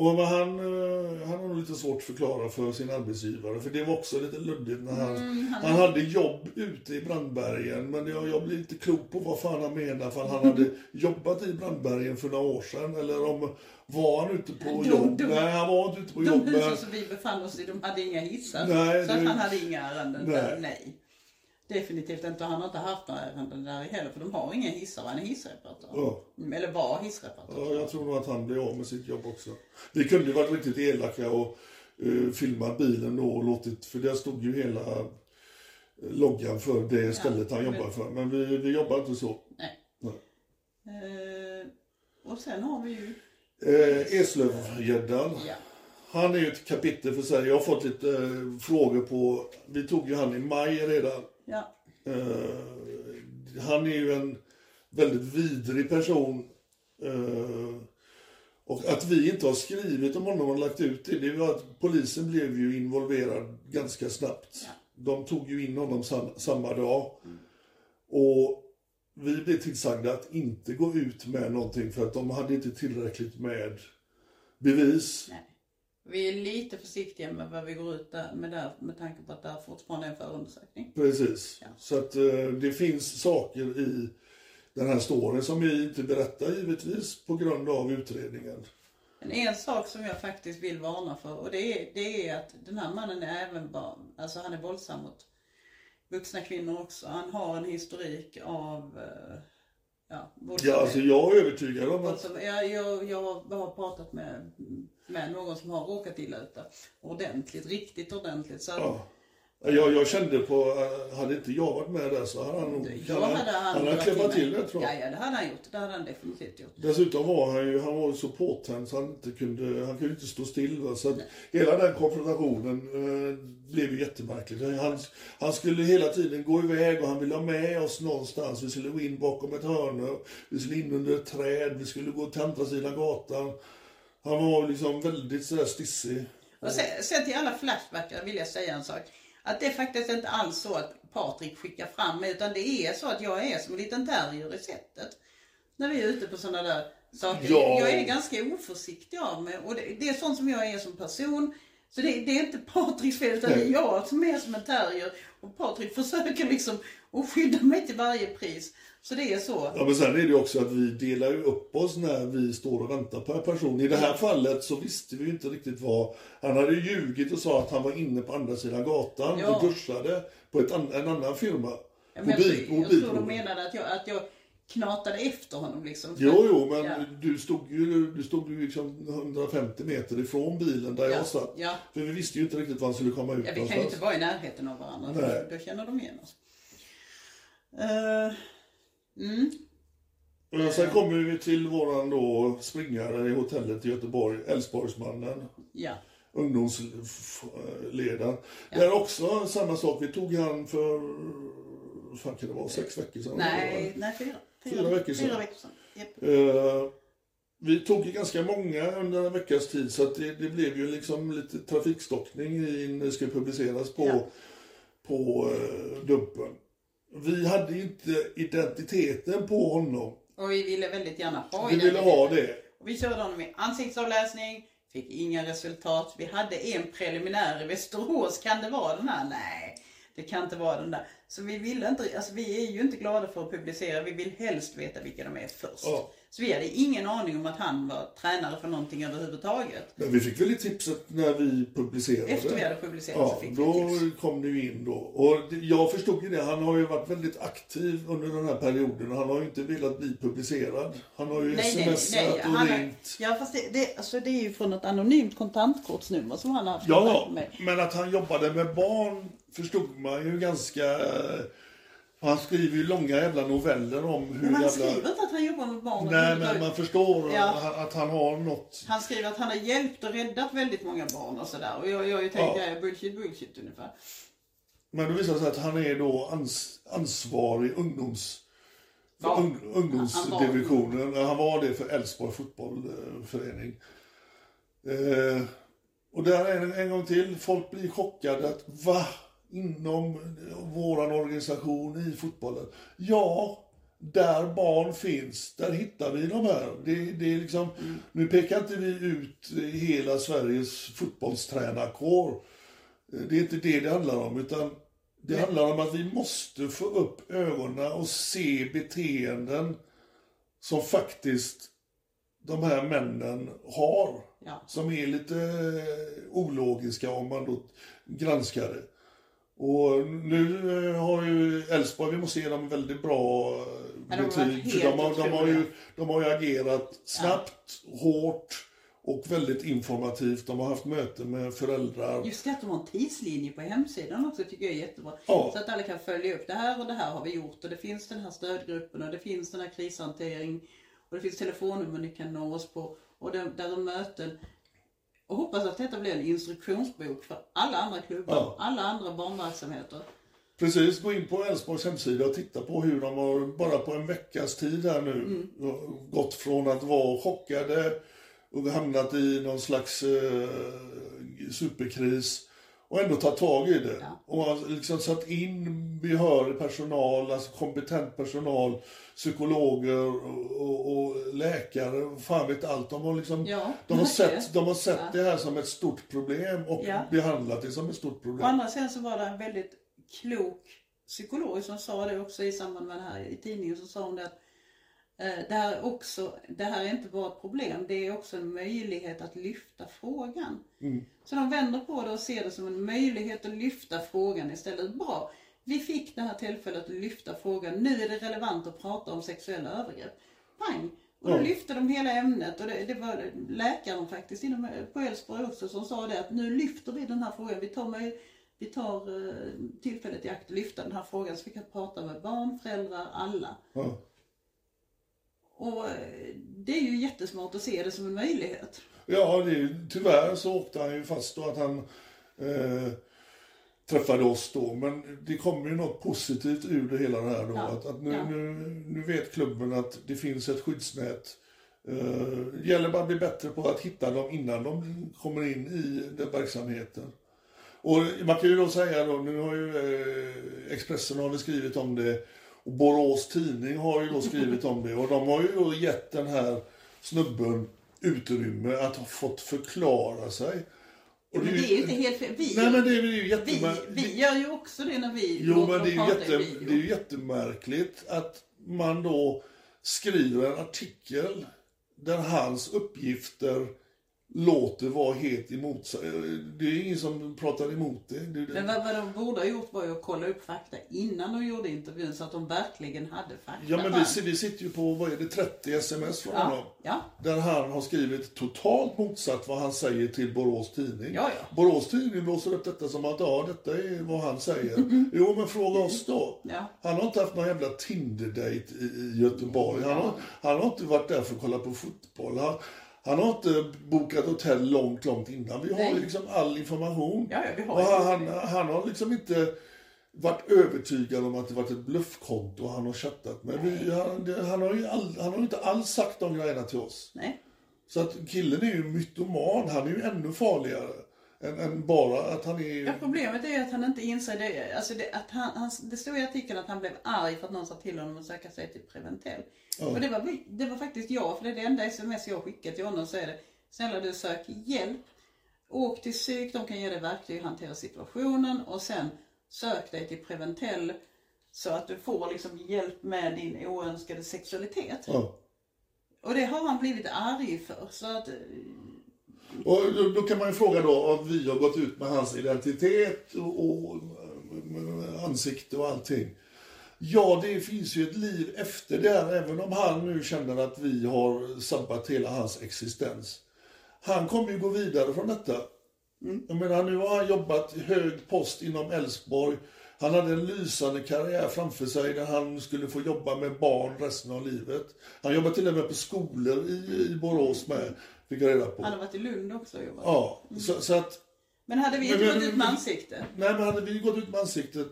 Speaker 2: Och men han, eh, han har nog lite svårt att förklara för sin arbetsgivare. För det var också lite luddigt när han,
Speaker 1: Mm,
Speaker 2: han hade jobb ute i Brandbergen. Men jag, jag blir inte klok på vad fan han menar. För han hade <laughs> jobbat i Brandbergen för några år sedan. Eller om, var han ute på
Speaker 1: De-
Speaker 2: jobb?
Speaker 1: de-
Speaker 2: Nej, han var inte ute på
Speaker 1: De
Speaker 2: jobb.
Speaker 1: husen
Speaker 2: Men,
Speaker 1: som vi befann oss i, de hade inga hissar.
Speaker 2: Nej,
Speaker 1: så
Speaker 2: det-
Speaker 1: han hade inga ärenden
Speaker 2: Nej.
Speaker 1: där. Nej. Definitivt inte. Han har inte haft några ärenden där heller. För de har inga hissar. Han är hissreparatör.
Speaker 2: Ja.
Speaker 1: Eller var hissreparatör.
Speaker 2: ja, jag tror nog att han blev av med sitt jobb också. Vi kunde ju varit riktigt elaka och uh, filmat bilen då och låtit, för där stod ju hela eh, loggan för det stället han
Speaker 1: men-
Speaker 2: jobbar för. Men vi, vi jobbar inte så.
Speaker 1: Nej.
Speaker 2: Nej.
Speaker 1: Eh, och sen har vi ju...
Speaker 2: Eh, Eslövgäddan.
Speaker 1: Ja.
Speaker 2: Han är ju ett kapitel för sig. Jag har fått lite eh, frågor på... Vi tog ju han i maj redan.
Speaker 1: Ja.
Speaker 2: Eh, han är ju en väldigt vidrig person. Eh, och att vi inte har skrivit om honom och lagt ut det, det var att polisen blev ju involverad ganska snabbt. De tog ju in honom sam, samma dag. Och vi blev tillsagda att inte gå ut med någonting för att de hade inte tillräckligt med bevis.
Speaker 1: Nej. Vi är lite försiktiga med vad vi går ut där, med där med tanke på att det fortfarande är en förundersökning.
Speaker 2: Precis.
Speaker 1: Ja.
Speaker 2: Så att eh, det finns saker i den här storyn som vi inte berättar givetvis på grund av utredningen.
Speaker 1: Men en sak som jag faktiskt vill varna för och det är, det är att den här mannen är även barn, alltså han är våldsam mot vuxna kvinnor också. Han har en historik av, eh, ja.
Speaker 2: Ja, alltså jag är övertygad om att...
Speaker 1: våldsam. Jag, jag, jag har pratat med, med någon som har råkat illa ut. Ordentligt, riktigt ordentligt. Så att,
Speaker 2: Ja. Jag, jag kände på, eh, hade inte jag varit med där så hade han nog...
Speaker 1: han
Speaker 2: han hade klämmat till det tror jag.
Speaker 1: Ja, ja, det hade han gjort. Det hade han definitivt gjort.
Speaker 2: Dessutom var han ju, han var så påtänd så han inte kunde, han kunde inte stå still. Va? Så hela den konfrontationen eh, blev ju jättemärklig. Han, han skulle hela tiden gå iväg och han ville ha med oss någonstans. Vi skulle gå in bakom ett hörn, vi skulle in under ett träd, vi skulle gå till andra sidan gatan. Han var liksom väldigt sådär stissig.
Speaker 1: Och sen, sen till alla flashbackar vill jag säga en sak. Att det är faktiskt inte alls så att Patrik skickar fram mig utan det är så att jag är som en liten terrier i sättet. När vi är ute på sådana där saker.
Speaker 2: Ja.
Speaker 1: Jag är ganska oförsiktig av mig och det, det är sånt som jag är som person. Så det, det är inte Patriks fel utan det är jag som är som en terrier. Och Patrik försöker liksom att skydda mig till varje pris. Så det är så.
Speaker 2: Ja, men sen är det ju också att vi delar ju upp oss när vi står och väntar på en person. I det här fallet så visste vi ju inte riktigt vad... Han hade ju ljugit och sa att han var inne på andra sidan gatan
Speaker 1: Ja.
Speaker 2: och duschade på ett en annan firma.
Speaker 1: Ja, men jag, tror-
Speaker 2: på
Speaker 1: jag tror de menade att jag, att jag knatade efter honom liksom.
Speaker 2: Jo, jo, men
Speaker 1: Ja.
Speaker 2: du stod ju du stod ju liksom 150 meter ifrån bilen där
Speaker 1: Ja,
Speaker 2: jag satt.
Speaker 1: ja.
Speaker 2: För vi visste ju inte riktigt var han skulle komma ut
Speaker 1: Ja, vi kan ju
Speaker 2: någonstans.
Speaker 1: inte vara i närheten av varandra.
Speaker 2: Nej.
Speaker 1: Då, då känner de igen oss. Eh, mm.
Speaker 2: Och sen kommer vi till våran då springare i hotellet i Göteborg, Älvsborgsmannen.
Speaker 1: Ja.
Speaker 2: ungdomsledaren. Det är också samma sak. Vi tog han för, fan kan det vara, sex veckor sedan?
Speaker 1: Nej, nej fyra.
Speaker 2: Fyra veckor sedan.
Speaker 1: Fyra veckor sedan. Japp.
Speaker 2: Eh, vi tog ju ganska många under en veckas tid så det, det blev ju liksom lite trafikstockning i, när det skulle publiceras på,
Speaker 1: Ja.
Speaker 2: på eh, Dumpen. Vi hade ju inte identiteten på honom.
Speaker 1: Och vi ville väldigt gärna ha
Speaker 2: Vi ville
Speaker 1: identiteten.
Speaker 2: ha det.
Speaker 1: Och vi körde honom i ansiktsavläsning, fick inga resultat. Vi hade en preliminär i Västerås. Kan det vara den här? Nej, det kan inte vara den där. Så vi vill inte, alltså vi är ju inte glada för att publicera. Vi vill helst veta vilka de är först.
Speaker 2: Oh.
Speaker 1: Så vi hade ingen aning om att han var tränare för någonting överhuvudtaget.
Speaker 2: Men vi fick väl tipset när vi publicerade.
Speaker 1: Efter vi hade publicerat
Speaker 2: Ja,
Speaker 1: så fick
Speaker 2: då
Speaker 1: vi tips.
Speaker 2: kom ju in då. Och jag förstod ju det. Han har ju varit väldigt aktiv under den här perioden. Han har ju inte velat bli publicerad. Han har ju
Speaker 1: Nej, nej,
Speaker 2: smsat
Speaker 1: nej.
Speaker 2: och
Speaker 1: Han har,
Speaker 2: ringt.
Speaker 1: ja, fast det, det, alltså det är ju från ett anonymt kontantkortsnummer som han har haft
Speaker 2: Ja,
Speaker 1: med.
Speaker 2: men att han jobbade med barn förstod man ju ganska... Han skriver ju långa jävla noveller om hur
Speaker 1: Men han
Speaker 2: jävla...
Speaker 1: skriver inte att han jobbar med barn.
Speaker 2: Nej, men man förstår
Speaker 1: Ja.
Speaker 2: att- han har något...
Speaker 1: Han skriver att han har hjälpt och räddat väldigt många barn och sådär. Och jag, jag tänker, ja. bullshit, bullshit ungefär.
Speaker 2: Men det visar sig att han är då ans, ansvarig ungdoms...
Speaker 1: Ja.
Speaker 2: ung, ungdomsdivisionen. Han var det för Elfsborg fotbollförening. Eh, och där är det en gång till. Folk blir chockade att va? Inom våran organisation i fotbollen? Ja, där barn finns, där hittar vi de här. Det, det är liksom, Nu pekar inte vi ut hela Sveriges fotbollstränarkår. Det är inte det det handlar om, utan det handlar om att vi måste få upp ögonen och se beteenden som faktiskt de här männen har.
Speaker 1: Ja.
Speaker 2: Som är lite ologiska om man då granskar det. Och nu eh, har ju Elfsborg, vi måste ge dem väldigt bra
Speaker 1: Ja,
Speaker 2: betyg. För de har, de, har ju,
Speaker 1: otroliga.
Speaker 2: de har ju agerat snabbt, hårt och väldigt informativt. De har haft möten med föräldrar.
Speaker 1: Just det att de har en tidslinje på hemsidan också tycker jag är jättebra.
Speaker 2: Ja.
Speaker 1: Så att alla kan följa upp det här och det här har vi gjort och det finns den här stödgruppen och det finns den här krishantering och det finns telefonnummer ni kan nå oss på och där, där är möten. Och hoppas att detta blir en instruktionsbok för alla andra klubbar,
Speaker 2: Ja.
Speaker 1: alla andra barnverksamheter.
Speaker 2: Precis, gå in på Elfsborgs hemsida och titta på hur de har bara på en veckas tid här nu
Speaker 1: Mm.
Speaker 2: gått från att vara chockade och hamnat i någon slags eh, superkris och ändå tagit tag i det.
Speaker 1: Ja.
Speaker 2: Och har liksom satt in behörig personal, alltså kompetent personal, psykologer och, och, läkare, fan vet allt. De har, liksom,
Speaker 1: Ja,
Speaker 2: de har <laughs> sett, de har sett
Speaker 1: Ja.
Speaker 2: det här som ett stort problem och behandlat det som ett stort problem.
Speaker 1: Å andra sidan så var det en väldigt klok psykolog som sa det också i samband med det här i tidningen så sa hon det att eh, det här, är också, det här är inte bara ett problem, det är också en möjlighet att lyfta frågan. Så de vänder på det och ser det som en möjlighet att lyfta frågan istället. Bra, vi fick det här tillfället att lyfta frågan, nu är det relevant att prata om sexuella övergrepp. Pang! Och då
Speaker 2: Ja.
Speaker 1: lyfte de hela ämnet och det, det var läkaren faktiskt inom, på Älvsborg också som sa det att nu lyfter vi den här frågan. Vi tar, möj- vi tar eh, tillfället i akt att lyfta den här frågan så vi kan prata med barn, föräldrar, alla.
Speaker 2: Ja.
Speaker 1: Och eh, det är ju jättesmart att se det som en möjlighet.
Speaker 2: Ja, det är, tyvärr så åkte han ju fast då att han eh, träffade oss då. Men det kommer ju något positivt ur det hela det här då.
Speaker 1: Ja,
Speaker 2: Att, att nu,
Speaker 1: ja.
Speaker 2: nu, nu vet klubben att det finns ett skyddsnät. Eh, gäller bara att bli bättre på att hitta dem innan de kommer in i den verksamheten. Och man kan ju då säga då, nu har ju eh, Expressen har skrivit om det Borås Tidning har ju då skrivit om det och de har ju då gett den här snubben utrymme att ha fått förklara sig. Och
Speaker 1: Men det är ju inte helt fel. Vi,
Speaker 2: Nej men det är ju
Speaker 1: vi,
Speaker 2: jättemärkligt.
Speaker 1: vi gör ju också det när vi
Speaker 2: Jo men det är, ju jätte, det är ju jättemärkligt att man då skriver en artikel där hans uppgifter låter vara helt emot sig. Det är ingen som pratar emot det. det, det.
Speaker 1: Men vad, vad de borde ha gjort var ju att kolla upp fakta innan de gjorde intervjun så att de verkligen hade fakta.
Speaker 2: Ja men vi, vi sitter ju på, vad är det, 30 sms från
Speaker 1: ja,
Speaker 2: honom.
Speaker 1: ja,
Speaker 2: Där han har skrivit totalt motsatt vad han säger till Borås Tidning.
Speaker 1: Ja, ja.
Speaker 2: Borås Tidning blåser upp detta som att ja, detta är vad han säger. <laughs> jo, men fråga oss då.
Speaker 1: Ja.
Speaker 2: Han har inte haft någon jävla Tinder-date i, i Göteborg. Han har, han har inte varit där för att kolla på fotboll. Han, han har inte bokat hotell långt, långt innan. Vi har
Speaker 1: Nej.
Speaker 2: ju liksom all information.
Speaker 1: Ja, ja, vi har
Speaker 2: Och han, han, han har liksom inte varit övertygad om att det varit ett bluffkonto han har chattat med. Vi, han, det, han, har ju all, han har inte alls sagt de grejerna till oss.
Speaker 1: nej.
Speaker 2: Så att killen är ju mytoman. Han är ju ännu farligare än, än bara att han är...
Speaker 1: Ja, problemet är att han inte inser det. Alltså det, att han, han, det stod i artikeln att han blev arg för att någon sa till honom att söka sig till Preventell. Och det var, det var faktiskt jag, för det är det enda sms jag skickat till honom så är det Snälla du sök hjälp. Åk till psyk, de kan ge dig verktyg att hantera situationen och sen sök dig till Preventell så att du får liksom hjälp med din oönskade sexualitet.
Speaker 2: Ja.
Speaker 1: Och det har han blivit arg för. Så att, eh,
Speaker 2: Och då, då kan man ju fråga då om vi har gått ut med hans identitet och, och ansikte och allting. Ja, det finns ju ett liv efter det här, även om han nu känner att vi har sabbat hela hans existens. Han kommer ju gå vidare från detta. Jag menar, nu har han jobbat i hög post inom Älvsborg. Han hade en lysande karriär framför sig där han skulle få jobba med barn resten av livet. Han jobbade till och med på skolor i, i Borås med, fick jag reda på.
Speaker 1: Han har varit i Lund också och jobbat.
Speaker 2: Ja, så, så att...
Speaker 1: Men hade vi inte
Speaker 2: Men-
Speaker 1: gått
Speaker 2: men-
Speaker 1: ut med ansikte?
Speaker 2: Nej, men hade vi gått ut med ansiktet.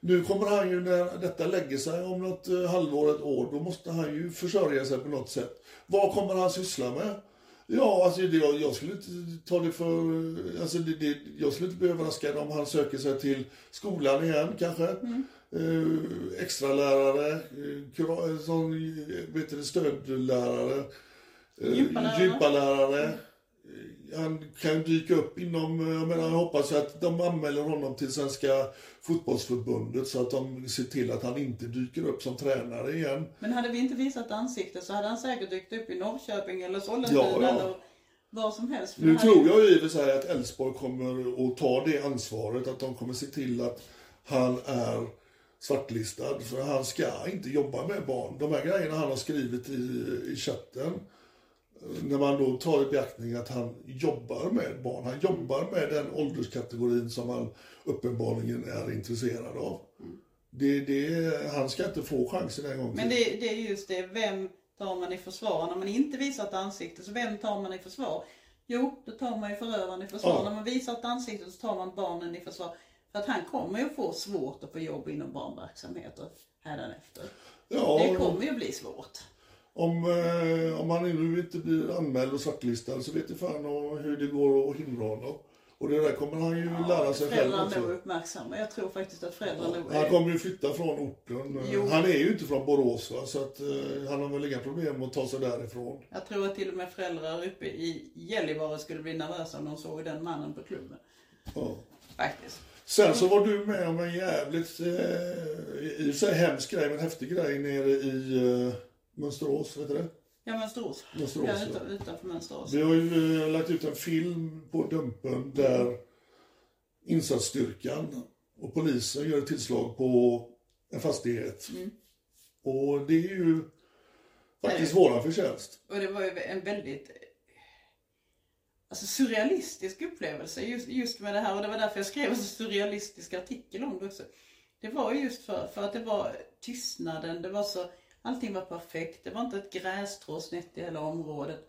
Speaker 2: Nu kommer han ju, när detta lägger sig om något eh, halvår, ett år, då måste han ju försörja sig på något sätt. Vad kommer han syssla med? Ja, alltså det, jag, jag skulle inte ta det för... Alltså det, det, jag skulle inte bli överraskad om han söker sig till skolan igen kanske. Eh, extra lärare, eh, kura- eh, sån, eh, vet du, stödlärare, eh,
Speaker 1: Gympalärare.
Speaker 2: gympalärare. Eh, Han kan dyka upp inom, eh, jag menar jag hoppas att de anmäler honom till Svenska fotbollsförbundet så att de ser till att han inte dyker upp som tränare igen.
Speaker 1: Men hade vi inte visat ansikte så hade han säkert dykt upp i Norrköping eller Sollentuna
Speaker 2: Ja, ja.
Speaker 1: eller var som helst.
Speaker 2: Nu tror jag i och för sig att Elfsborg kommer att ta det ansvaret, att de kommer se till att han är svartlistad. För han ska inte jobba med barn. De här grejerna han har skrivit i, i chatten, när man då tar i beaktning att han jobbar med barn. Han jobbar med den ålderskategorin som han uppenbarligen är intresserad av. Det, det, han ska inte få chansen en gång till.
Speaker 1: Men det, det är just det, vem tar man i försvar? När man inte visar ett ansikte, så vem tar man i försvar? Jo, då tar man ju förövaren i försvar.
Speaker 2: Ja.
Speaker 1: När man visar ett ansikte så tar man barnen i försvar. För att han kommer ju få svårt att få jobb inom barnverksamheter hädanefter.
Speaker 2: ja,
Speaker 1: Det kommer ju bli svårt.
Speaker 2: Om, eh, om han nu inte blir anmäld och svartlistad så vet jag fan om hur det går att hindra honom. Och det där kommer han ju lära sig själv
Speaker 1: Föräldrar nog
Speaker 2: också.
Speaker 1: uppmärksamma. Jag tror faktiskt att föräldrar nog
Speaker 2: Han
Speaker 1: är...
Speaker 2: kommer ju flytta från orten.
Speaker 1: Jo.
Speaker 2: Han är ju inte från Borås va? så att, eh, han har väl inga problem att ta sig därifrån.
Speaker 1: Jag tror att till och med föräldrar uppe i Gällivare skulle bli nervösa om de såg den mannen på klubben.
Speaker 2: Ja.
Speaker 1: Faktiskt.
Speaker 2: Sen så var du med om en jävligt, eh, i och för sig hemsk grej, men häftig grej nere i eh, Mönsterås, du det?
Speaker 1: Ja, Mönsterås.
Speaker 2: Mönsterås,
Speaker 1: Ja,
Speaker 2: ja.
Speaker 1: utan, utanför Mönsterås.
Speaker 2: Vi har ju eh, lagt ut en film på Dumpen där insatsstyrkan och polisen gör ett tillslag på en fastighet. Och det är ju faktiskt
Speaker 1: Nej.
Speaker 2: våran förtjänst.
Speaker 1: Och det var ju en väldigt alltså, surrealistisk upplevelse just, just med det här. Och det var därför jag skrev en så surrealistisk artikel om det också. Det var ju just för, för att det var tystnaden, det var så, allting var perfekt. Det var inte ett grässtrå snett i hela området.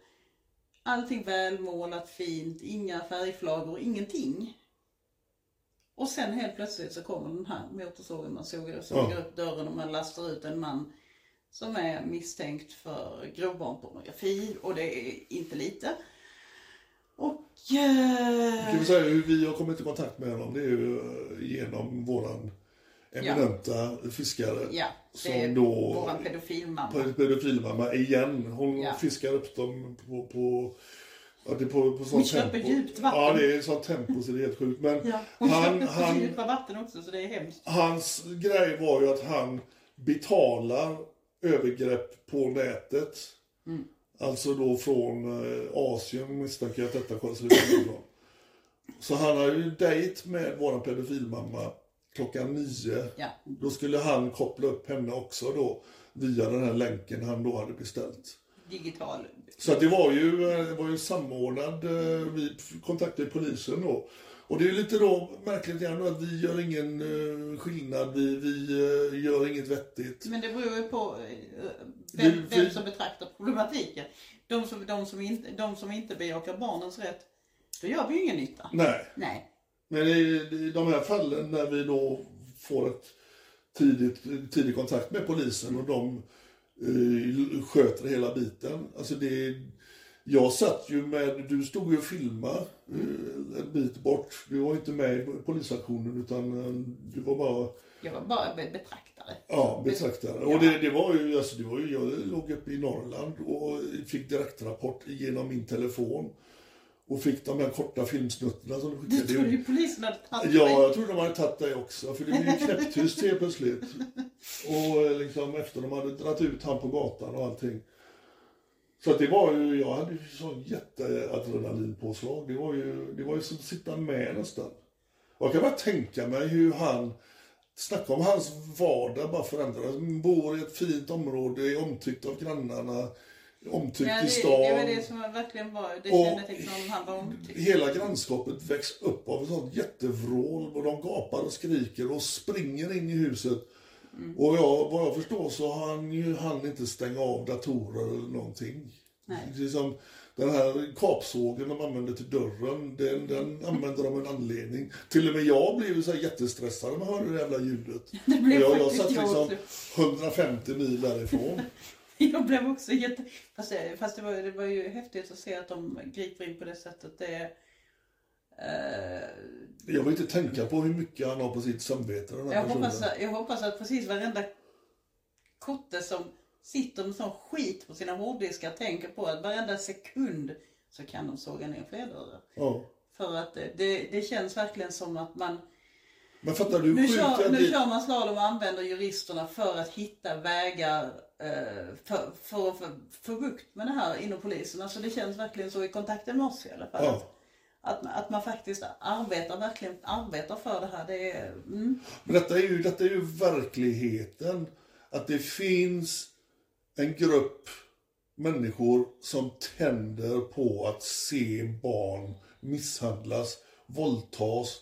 Speaker 1: Allting välmålat, fint, inga färgflagor, ingenting. Och sen helt plötsligt så kommer den här motorsågen, man sågar, sågar
Speaker 2: Ja.
Speaker 1: upp dörren och man lastar ut en man som är misstänkt för grov barnpornografi och det är inte lite. Och... eh,
Speaker 2: Kan vi säga hur vi har kommit i kontakt med honom? Det är ju eh, genom våran eminenta fiskare.
Speaker 1: ja,
Speaker 2: som
Speaker 1: det är
Speaker 2: då-
Speaker 1: våran pedofilmamma.
Speaker 2: Pe- pedofilmamma igen. Hon
Speaker 1: Ja.
Speaker 2: fiskar upp dem på, på, ja, det är på, på
Speaker 1: Hon
Speaker 2: sånt
Speaker 1: köper
Speaker 2: tempo.
Speaker 1: djupt vatten.
Speaker 2: Ja, det är sånt tempo så det är helt sjukt. Men
Speaker 1: Ja, hon
Speaker 2: han,
Speaker 1: köper
Speaker 2: han,
Speaker 1: djupa vatten också så det är hemskt.
Speaker 2: hans grej var ju att han betalar övergrepp på nätet.
Speaker 1: Mm.
Speaker 2: Alltså då från eh, Asien misstänker jag att detta kommer. Så han har ju dejt med våran pedofilmamma klockan nio.
Speaker 1: Ja.
Speaker 2: Då skulle han koppla upp henne också då via den här länken han då hade beställt.
Speaker 1: Digital.
Speaker 2: Så att det var ju, eh, det var ju samordnad, eh, vi kontaktade polisen då. Och det är lite då märkligt igen att vi gör ingen eh, skillnad, vi, vi gör inget vettigt.
Speaker 1: Men det beror ju på vem,
Speaker 2: vi-
Speaker 1: vem som betraktar problematiken. De som, de, som inte, de som inte bejakar barnens rätt, då gör vi ju ingen nytta.
Speaker 2: Nej,
Speaker 1: Nej.
Speaker 2: Men i, i de här fallen när vi då får ett tidigt, tidig kontakt med polisen och de eh, sköter hela biten. Alltså det, jag satt ju med, du stod ju och filmade eh, en bit bort. Du var inte med i polisaktionen utan eh, du var bara
Speaker 1: Jag var bara be- betraktare.
Speaker 2: Ja, betraktare. Och det, det var ju, alltså det var ju, jag låg uppe i Norrland och fick direktrapport genom min telefon. Och fick de här korta filmsnuttarna som de
Speaker 1: Du
Speaker 2: skickade.
Speaker 1: trodde
Speaker 2: ut.
Speaker 1: ju polisen hade tagit
Speaker 2: Ja,
Speaker 1: dig.
Speaker 2: jag tror de hade tagit det också. För det blev ju knäpptyst <laughs> helt plötsligt. Och eh, liksom efter de hade dragit ut han på gatan och allting. Så att det var ju, jag hade ju sån jätteadrenalinpåslag. Det var ju, det var ju som att sitta med nästan. Och jag kan bara tänka mig hur han, snacka om hans vardag bara förändras. Han bor i ett fint område, är omtyckt av grannarna. Omtyckt
Speaker 1: Ja,
Speaker 2: i
Speaker 1: det,
Speaker 2: stan.
Speaker 1: det var det som verkligen var, det honom, han var omtyckt.
Speaker 2: Hela grannskapet väcks upp av ett sånt jättevrål och de gapar och skriker och springer in i huset.
Speaker 1: Mm.
Speaker 2: Och jag, vad jag förstår så har han ju han inte stänga av datorer eller någonting.
Speaker 1: Nej.
Speaker 2: Det är som den här kapsågen de använder till dörren, den, den använder de av en anledning. Till och med jag blev så här jättestressad när man hörde det jävla ljudet. <laughs>
Speaker 1: Det blev
Speaker 2: jag, jag satt liksom
Speaker 1: också.
Speaker 2: 150 mil därifrån. <laughs> <laughs>
Speaker 1: Jag blev också jätte... Fast, det, fast det, var, det var ju häftigt att se att de griper in på det sättet. Det, eh,
Speaker 2: Jag vill inte tänka på hur mycket han har på sitt samvete den här
Speaker 1: jag,
Speaker 2: personen.
Speaker 1: hoppas, jag hoppas att precis varenda kotte som sitter med sån skit på sina hårddiskar tänker på att varenda sekund så kan de såga ner fler dörrar.
Speaker 2: Ja.
Speaker 1: För att det, det, känns verkligen som att man
Speaker 2: Men fattar du
Speaker 1: Nu kör, nu kör man slalom och använder juristerna för att hitta vägar för, för att få- få bukt med det här inom polisen. Alltså det känns verkligen så i kontakten med oss i alla fall.
Speaker 2: Ja.
Speaker 1: Att, att man faktiskt arbetar, verkligen arbetar för det här. Det är, mm,
Speaker 2: Men detta är, ju, detta är ju verkligheten. Att det finns en grupp människor som tänder på att se barn misshandlas, våldtas,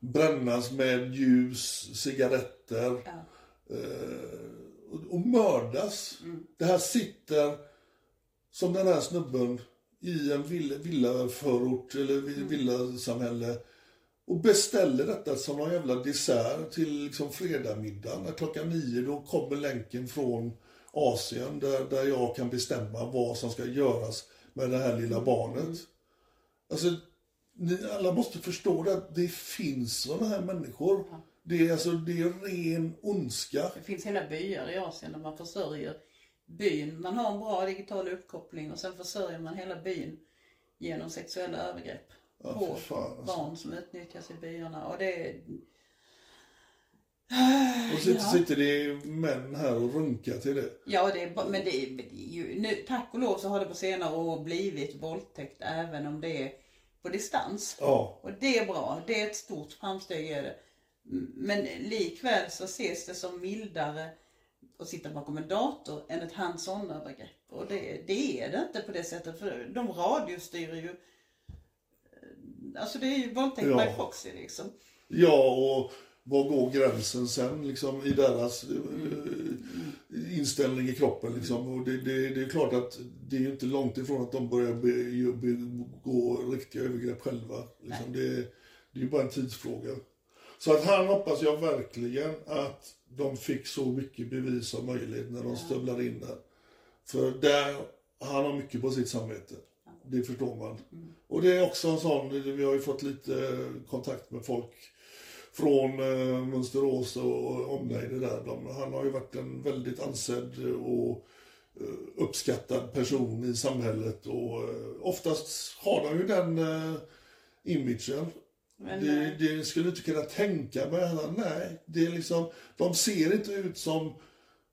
Speaker 2: brännas med ljus, cigaretter
Speaker 1: ja.
Speaker 2: eh, och, mördas. Det här sitter, som den här snubben, i en vill, villaförort eller vi- villasamhälle och beställer detta som någon jävla dessert till liksom fredagmiddagen. När klockan nio då kommer länken från Asien där, där jag kan bestämma vad som ska göras med det här lilla barnet. Alltså, ni alla måste förstå det att det finns sådana här människor. Det är, alltså, det är ren ondska.
Speaker 1: Det finns hela byar i Asien där man försörjer byn. Man har en bra digital uppkoppling och sen försörjer man hela byn genom sexuella övergrepp på
Speaker 2: för fan, alltså.
Speaker 1: barn som utnyttjas i byarna. Och det är...
Speaker 2: Och så
Speaker 1: Ja.
Speaker 2: sitter det män här och runkar till det.
Speaker 1: Ja, det är, ba- men det är, men det är ju, nu, tack och lov så har det på senare år blivit våldtäkt även om det är på distans.
Speaker 2: Ja,
Speaker 1: Och det är bra, det är ett stort framsteg är det. Men likväl så ses det som mildare att sitta bakom en dator än ett hands-on övergrepp. Och det, det är det inte på det sättet för de radiostyr ju Alltså det är ju våldtäkt
Speaker 2: Ja.
Speaker 1: by proxy liksom.
Speaker 2: ja och var går gränsen sen liksom i deras eh, inställning i kroppen liksom. Och det, det, det är klart att det är ju inte långt ifrån att de börjar be, begå riktiga övergrepp själva. Liksom. Det, det är ju bara en tidsfråga. Så att han hoppas jag verkligen att de fick så mycket bevis som möjligt när de stövlar in där. För där, han har mycket på sitt samvete. Det förstår man. Och det är också en sån, vi har ju fått lite kontakt med folk från eh, Mönsterås och omnejder där. De, han har ju varit en väldigt ansedd och eh, uppskattad person i samhället och eh, oftast har de ju den eh, imagen.
Speaker 1: Men,
Speaker 2: Det,
Speaker 1: eh,
Speaker 2: det skulle inte kunna tänka mig. Han, Nej, det är liksom, de ser inte ut som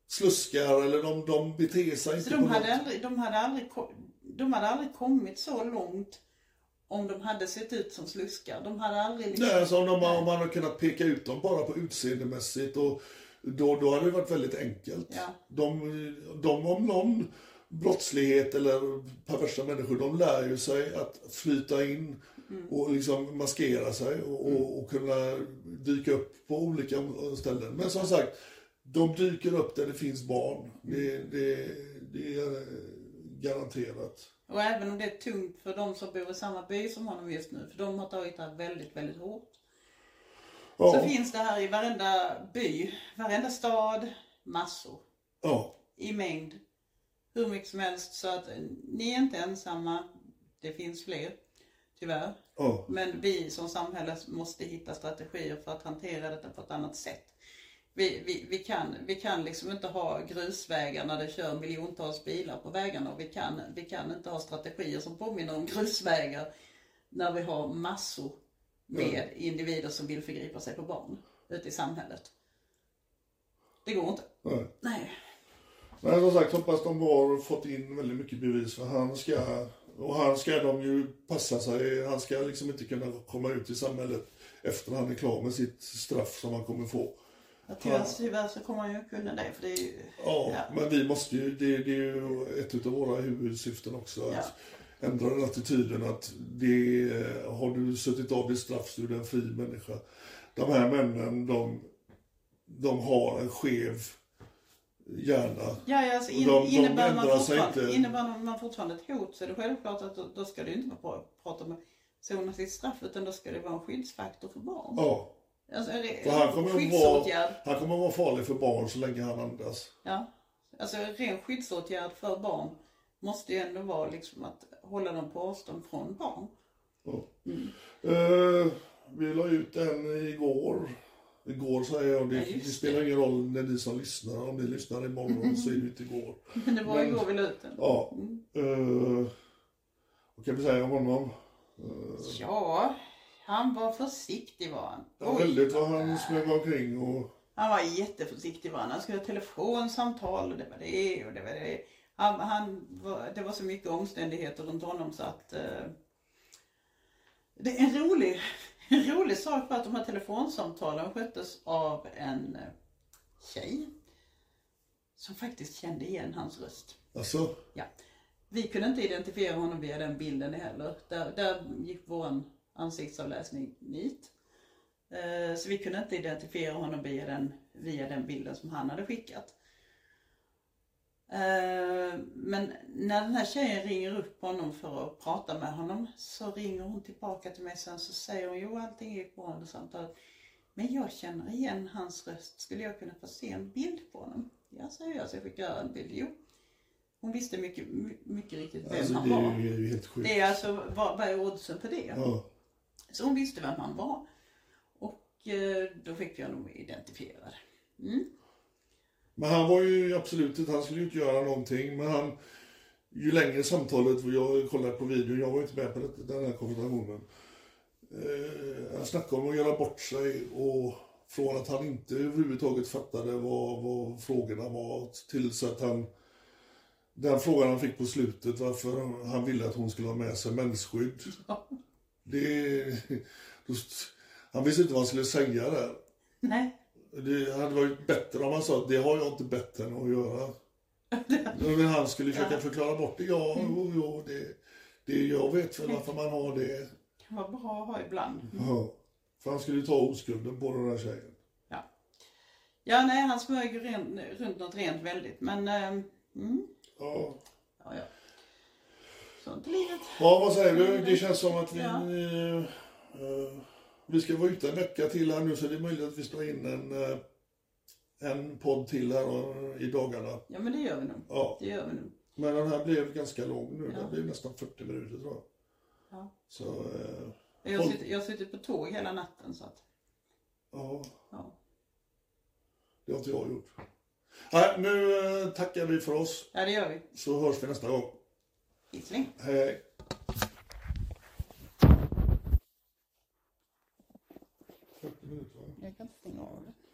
Speaker 2: sluskar eller de, de beter sig
Speaker 1: Så
Speaker 2: inte
Speaker 1: de
Speaker 2: på
Speaker 1: hade,
Speaker 2: något...
Speaker 1: aldrig, de, hade aldrig, de hade aldrig kommit så långt om de hade sett ut som sluskar. De hade aldrig liksom...
Speaker 2: Nej, alltså om, de, om man har kunnat peka ut dem bara på utseendemässigt och då, då hade det varit väldigt enkelt.
Speaker 1: Ja.
Speaker 2: De, de om någon brottslighet eller perversa människor, de lär ju sig att flyta in och liksom maskera sig och, och, och kunna dyka upp på olika ställen. Men som sagt, de dyker upp där det finns barn. Det, det, det är garanterat.
Speaker 1: Och även om det är tungt för de som bor i samma by som honom just nu, för de har tagit det här väldigt, väldigt hårt.
Speaker 2: Ja,
Speaker 1: Så finns det här i varenda by, varenda stad, massor.
Speaker 2: ja,
Speaker 1: I mängd. Hur mycket som helst. Så att ni är inte ensamma. Det finns fler. Tyvärr.
Speaker 2: ja.
Speaker 1: Men vi som samhälle måste hitta strategier för att hantera detta på ett annat sätt. Vi, vi, vi, kan, vi kan liksom inte ha grusvägar när det kör miljontals bilar på vägarna och vi kan, vi kan inte ha strategier som påminner om grusvägar när vi har massor med individer som vill förgripa sig på barn ute i samhället. Det går inte.
Speaker 2: Nej.
Speaker 1: Nej.
Speaker 2: Men som sagt, hoppas de har fått in väldigt mycket bevis för han ska, och han ska de ju passa sig, han ska liksom inte kunna komma ut i samhället efter han är klar med sitt straff som han kommer få.
Speaker 1: Ja, tyvärr, tyvärr så kommer han ju kunna det för det är ju...
Speaker 2: Ja, men vi måste ju, det, det är ju ett av våra huvudsyften också. Att ändra den attityden att det, har du suttit av ditt straff så är du en fri människa. De här männen, de, de har en skev hjärna.
Speaker 1: Ja, ja alltså in,
Speaker 2: de- de
Speaker 1: innebär, man fortfarande,
Speaker 2: inte.
Speaker 1: innebär man fortfarande ett hot så är det självklart att då, då ska det inte vara pra- prata med sona sitt straff utan då ska det vara en skyddsfaktor för barn.
Speaker 2: Ja,
Speaker 1: Alltså, det,
Speaker 2: för han kommer, vara, han kommer vara farlig för barn så länge han andas.
Speaker 1: Ja. Alltså en ren skyddsåtgärd för barn måste ju ändå vara liksom att hålla dem på avstånd från barn.
Speaker 2: Eh, vi la ut en igår. Igår säger jag, det,
Speaker 1: Ja,
Speaker 2: det spelar ingen roll när ni som lyssnar. Om ni lyssnar imorgon så är det inte igår. <laughs>
Speaker 1: Men det var
Speaker 2: Men-
Speaker 1: igår vi la ut den.
Speaker 2: Ja. Uh, vad kan vi säga om honom?
Speaker 1: Ja, han var försiktig var han.
Speaker 2: Ja, väldigt vad han smög omkring och...
Speaker 1: Han var jätteförsiktig var han. Han skulle ha telefonsamtal och det var det och det var det. Han, han var, det var så mycket omständigheter runt honom så att eh, det är en rolig, en rolig sak var att de här telefonsamtalen sköttes av en eh, tjej som faktiskt kände igen hans röst.
Speaker 2: Alltså,
Speaker 1: Ja. Vi kunde inte identifiera honom via den bilden heller. Där, där gick vår ansiktsavläsning nit. Eh, Så vi kunde inte identifiera honom via den, via den bilden som han hade skickat. Eh, Men när den här tjejen ringer upp honom för att prata med honom så ringer hon tillbaka till mig sen så säger hon jo allting gick bra under samtalet. Men jag känner igen hans röst. Skulle jag kunna få se en bild på honom? Ja, säger jag så jag skickar en bild. Jo. Hon visste mycket, my- mycket riktigt vem
Speaker 2: alltså
Speaker 1: han
Speaker 2: det
Speaker 1: var.
Speaker 2: är ju helt sjukt.
Speaker 1: Det är alltså, vad, vad är oddsen på det?
Speaker 2: Ja.
Speaker 1: Så hon visste vem han var. Och eh, då fick vi honom identifierad. Mm.
Speaker 2: Men han var ju absolut inte, han skulle ju inte göra någonting. Men han, ju längre samtalet, och jag kollade på videon, jag var inte med på det, den här konversationen. Eh, han snackade om att göra bort sig och från att han inte överhuvudtaget fattade vad, vad frågorna var tills att han den frågan han fick på slutet varför han ville att hon skulle ha med sig mensskydd. <laughs> Det, just, han visste inte vad han skulle säga där.
Speaker 1: Nej.
Speaker 2: Det hade varit bättre om han sa att det har jag inte bett henne att göra. <laughs> Men han skulle försöka förklara bort det. Ja, jo, jo, det, det, jag vet väl varför man har det.
Speaker 1: kan vara bra att ha ibland.
Speaker 2: Ja. För han skulle ta oskulden på den här tjejen.
Speaker 1: Ja. Ja, nej, han smög ju ren, runt något rent väldigt. Men, eh, mm,
Speaker 2: Ja.
Speaker 1: ja, ja. Sånt livet.
Speaker 2: ja, vad säger du? Det känns som att vi,
Speaker 1: Ja.
Speaker 2: eh, vi ska vara ute en vecka till här nu så det är möjligt att vi spelar in en, eh, en podd till här eh, i dagarna.
Speaker 1: Ja, men det gör vi nog.
Speaker 2: Ja.
Speaker 1: Det gör vi nog.
Speaker 2: Men den här blev ganska lång nu.
Speaker 1: Ja.
Speaker 2: Den blev nästan 40 minuter tror jag.
Speaker 1: Ja.
Speaker 2: Så, eh,
Speaker 1: Jag har, suttit, jag har suttit på tåg hela natten så att,
Speaker 2: ja.
Speaker 1: ja.
Speaker 2: Det har inte jag gjort. Nej, nu eh, tackar vi för oss.
Speaker 1: Ja, det gör vi.
Speaker 2: Så hörs vi nästa gång. Hej.
Speaker 1: Jag kan inte stänga av det.